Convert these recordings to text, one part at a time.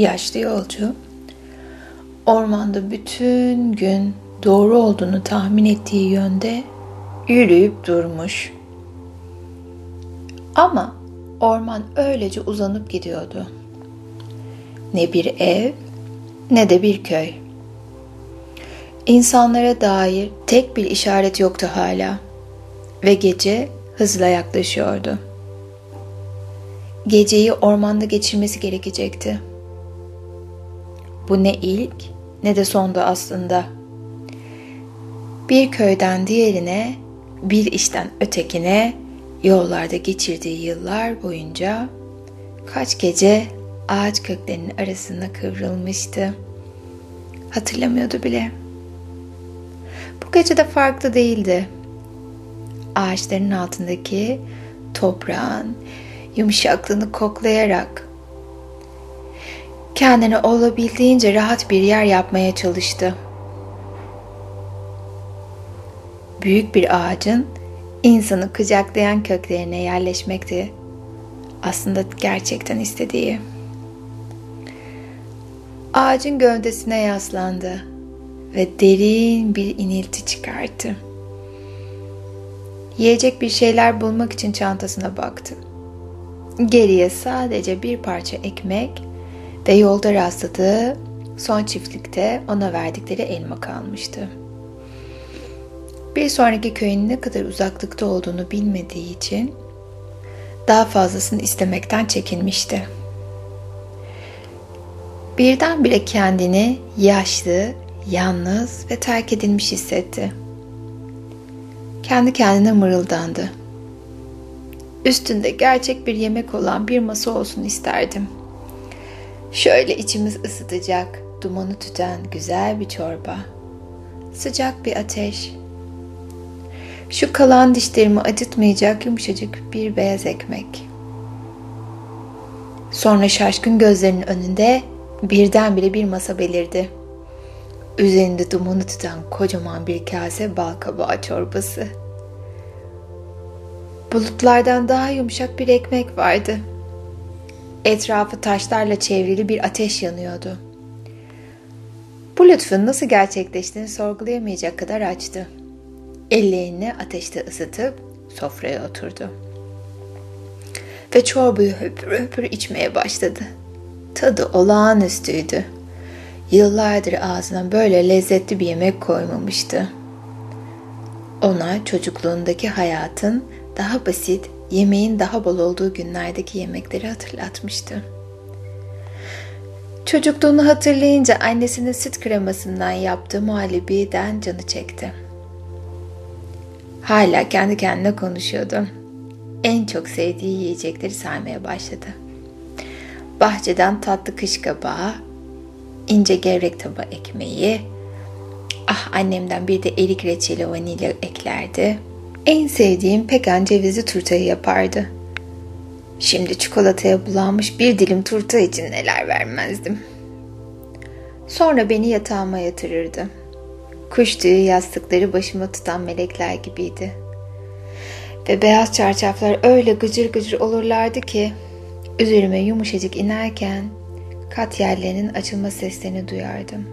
yaşlı yolcu ormanda bütün gün doğru olduğunu tahmin ettiği yönde yürüyüp durmuş. Ama orman öylece uzanıp gidiyordu. Ne bir ev ne de bir köy. İnsanlara dair tek bir işaret yoktu hala ve gece hızla yaklaşıyordu. Geceyi ormanda geçirmesi gerekecekti. Bu ne ilk ne de sondu aslında. Bir köyden diğerine, bir işten ötekine yollarda geçirdiği yıllar boyunca kaç gece ağaç köklerinin arasında kıvrılmıştı. Hatırlamıyordu bile. Bu gece de farklı değildi. Ağaçların altındaki toprağın yumuşaklığını koklayarak kendine olabildiğince rahat bir yer yapmaya çalıştı. Büyük bir ağacın insanı kucaklayan köklerine yerleşmekti aslında gerçekten istediği. Ağacın gövdesine yaslandı ve derin bir inilti çıkarttı. Yiyecek bir şeyler bulmak için çantasına baktı. Geriye sadece bir parça ekmek ve yolda rastladığı son çiftlikte ona verdikleri elma kalmıştı. Bir sonraki köyün ne kadar uzaklıkta olduğunu bilmediği için daha fazlasını istemekten çekinmişti. Birdenbire kendini yaşlı, yalnız ve terk edilmiş hissetti. Kendi kendine mırıldandı. Üstünde gerçek bir yemek olan bir masa olsun isterdim. Şöyle içimiz ısıtacak, dumanı tüten güzel bir çorba. Sıcak bir ateş. Şu kalan dişlerimi acıtmayacak yumuşacık bir beyaz ekmek. Sonra şaşkın gözlerinin önünde birdenbire bir masa belirdi. Üzerinde dumanı tutan kocaman bir kase bal kabağı çorbası. Bulutlardan daha yumuşak bir ekmek vardı. Etrafı taşlarla çevrili bir ateş yanıyordu. Bu lütfun nasıl gerçekleştiğini sorgulayamayacak kadar açtı. Ellerini ateşte ısıtıp sofraya oturdu. Ve çorbayı höpür höpür içmeye başladı. Tadı olağanüstüydü. Yıllardır ağzına böyle lezzetli bir yemek koymamıştı. Ona çocukluğundaki hayatın daha basit, yemeğin daha bol olduğu günlerdeki yemekleri hatırlatmıştı. Çocukluğunu hatırlayınca annesinin süt kremasından yaptığı muhallebiden canı çekti. Hala kendi kendine konuşuyordu. En çok sevdiği yiyecekleri saymaya başladı. Bahçeden tatlı kış kabağı, ince gevrek taba ekmeği, ah annemden bir de erik reçeli vanilya eklerdi. En sevdiğim pekan cevizli turtayı yapardı. Şimdi çikolataya bulanmış bir dilim turta için neler vermezdim. Sonra beni yatağıma yatırırdı. Kuş tüyü yastıkları başıma tutan melekler gibiydi. Ve beyaz çarşaflar öyle gıcır gıcır olurlardı ki üzerime yumuşacık inerken kat yerlerinin açılma seslerini duyardım.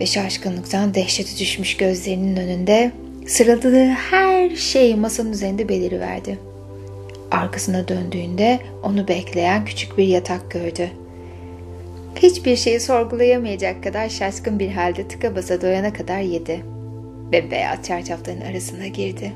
Ve şaşkınlıktan dehşete düşmüş gözlerinin önünde sıraladığı her şey masanın üzerinde beliriverdi. Arkasına döndüğünde onu bekleyen küçük bir yatak gördü. Hiçbir şeyi sorgulayamayacak kadar şaşkın bir halde tıka basa doyana kadar yedi ve beyaz çarşafların arasına girdi.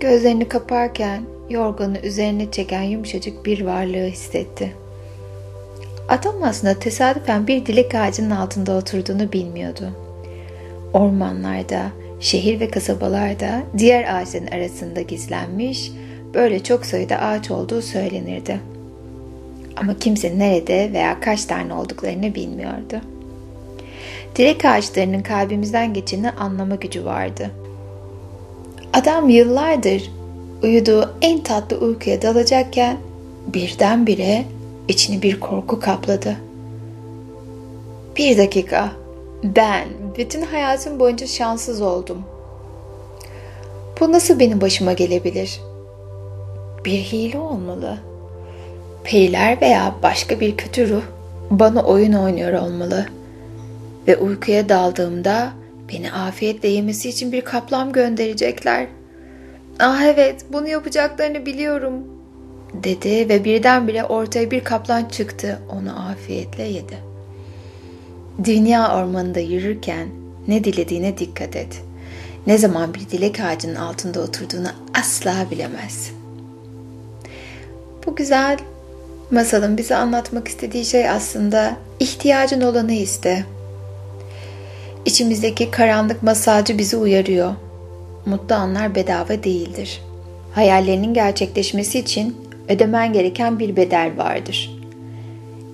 Gözlerini kaparken yorganı üzerine çeken yumuşacık bir varlığı hissetti. Adam aslında tesadüfen bir dilek ağacının altında oturduğunu bilmiyordu. Ormanlarda, şehir ve kasabalarda diğer ağaçların arasında gizlenmiş, böyle çok sayıda ağaç olduğu söylenirdi. Ama kimse nerede veya kaç tane olduklarını bilmiyordu. Dilek ağaçlarının kalbimizden geçeni anlama gücü vardı. Adam yıllardır uyuduğu en tatlı uykuya dalacakken birdenbire içini bir korku kapladı. Bir dakika, ben bütün hayatım boyunca şanssız oldum. Bu nasıl benim başıma gelebilir? Bir hile olmalı. Periler veya başka bir kötü ruh bana oyun oynuyor olmalı. Ve uykuya daldığımda beni afiyetle yemesi için bir kaplan gönderecekler. Ah evet bunu yapacaklarını biliyorum dedi ve birdenbire ortaya bir kaplan çıktı onu afiyetle yedi. Dünya ormanında yürürken ne dilediğine dikkat et. Ne zaman bir dilek ağacının altında oturduğunu asla bilemezsin. Bu güzel masalın bize anlatmak istediği şey aslında ihtiyacın olanı iste. İçimizdeki karanlık masalcı bizi uyarıyor. Mutlu anlar bedava değildir. Hayallerinin gerçekleşmesi için ödemen gereken bir bedel vardır.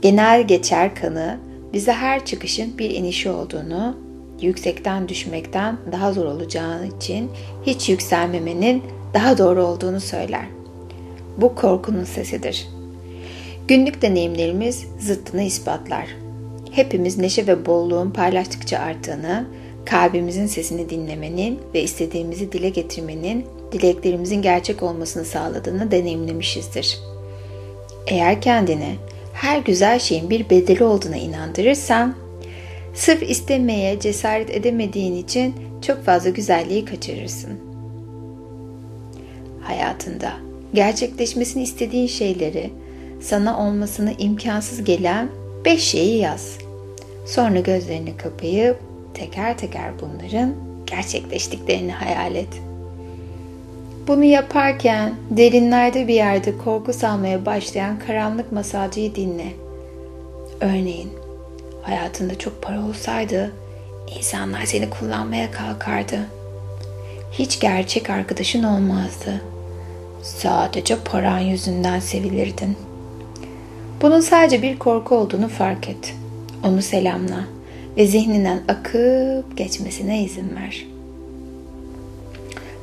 Genel geçer kanı bize her çıkışın bir inişi olduğunu, yüksekten düşmekten daha zor olacağı için hiç yükselmemenin daha doğru olduğunu söyler. Bu korkunun sesidir. Günlük deneyimlerimiz zıttını ispatlar. Hepimiz neşe ve bolluğun paylaştıkça arttığını, kalbimizin sesini dinlemenin ve istediğimizi dile getirmenin dileklerimizin gerçek olmasını sağladığını deneyimlemişizdir. Eğer kendini her güzel şeyin bir bedeli olduğuna inandırırsan, sırf istemeye cesaret edemediğin için çok fazla güzelliği kaçırırsın. Hayatında gerçekleşmesini istediğin şeyleri, sana olmasını imkansız gelen beş şeyi yaz. Sonra gözlerini kapayıp teker teker bunların gerçekleştiklerini hayal et. Bunu yaparken derinlerde bir yerde korku salmaya başlayan karanlık masalcıyı dinle. Örneğin hayatında çok para olsaydı insanlar seni kullanmaya kalkardı. Hiç gerçek arkadaşın olmazdı. Sadece paran yüzünden sevilirdin. Bunun sadece bir korku olduğunu fark et. Onu selamla ve zihninden akıp geçmesine izin ver.''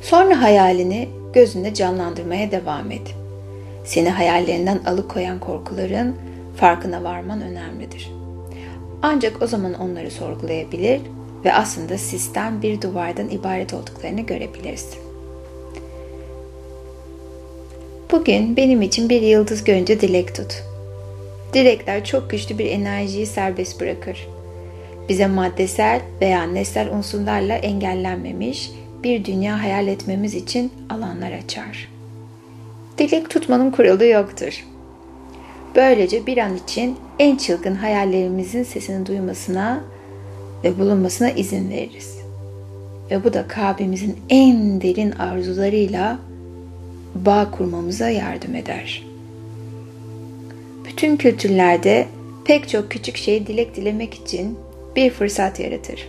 Sonra hayalini gözünde canlandırmaya devam et. Seni hayallerinden alıkoyan korkuların farkına varman önemlidir. Ancak o zaman onları sorgulayabilir ve aslında sistem bir duvardan ibaret olduklarını görebilirsin. Bugün benim için bir yıldız görünce dilek tut. Dilekler çok güçlü bir enerjiyi serbest bırakır. Bize maddesel veya nesel unsurlarla engellenmemiş bir dünya hayal etmemiz için alanlar açar. Dilek tutmanın kuralı yoktur. Böylece bir an için en çılgın hayallerimizin sesini duymasına ve bulunmasına izin veririz. Ve bu da kalbimizin en derin arzularıyla bağ kurmamıza yardım eder. Bütün kültürlerde pek çok küçük şeyi dilek dilemek için bir fırsat yaratır.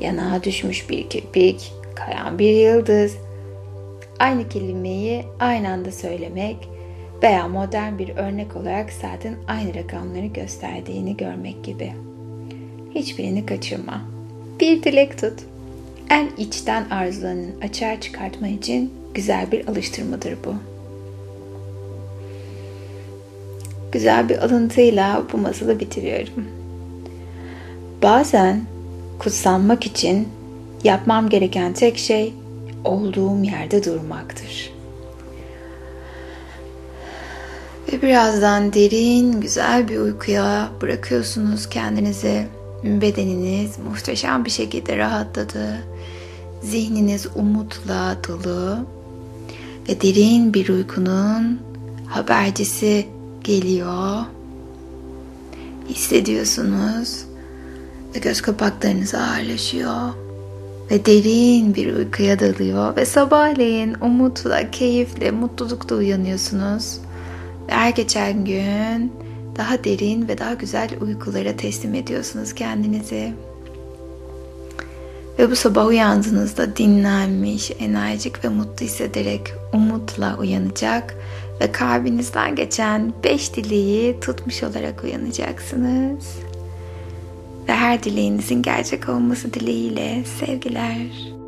Yanağa düşmüş bir kirpik, kayan bir yıldız. Aynı kelimeyi aynı anda söylemek veya modern bir örnek olarak saatin aynı rakamları gösterdiğini görmek gibi. Hiçbirini kaçırma. Bir dilek tut. En içten arzularının açığa çıkartma için güzel bir alıştırmadır bu. Güzel bir alıntıyla bu masalı bitiriyorum. Bazen kutsanmak için Yapmam gereken tek şey olduğum yerde durmaktır. Ve birazdan derin, güzel bir uykuya bırakıyorsunuz kendinizi. Bedeniniz muhteşem bir şekilde rahatladı. Zihniniz umutla dolu ve derin bir uykunun habercisi geliyor. Hissediyorsunuz ve göz kapaklarınız ağırlaşıyor ve derin bir uykuya dalıyor ve sabahleyin umutla, keyifle, mutlulukla uyanıyorsunuz. Ve her geçen gün daha derin ve daha güzel uykulara teslim ediyorsunuz kendinizi. Ve bu sabah uyandığınızda dinlenmiş, enerjik ve mutlu hissederek umutla uyanacak ve kalbinizden geçen beş dileği tutmuş olarak uyanacaksınız ve her dileğinizin gerçek olması dileğiyle sevgiler.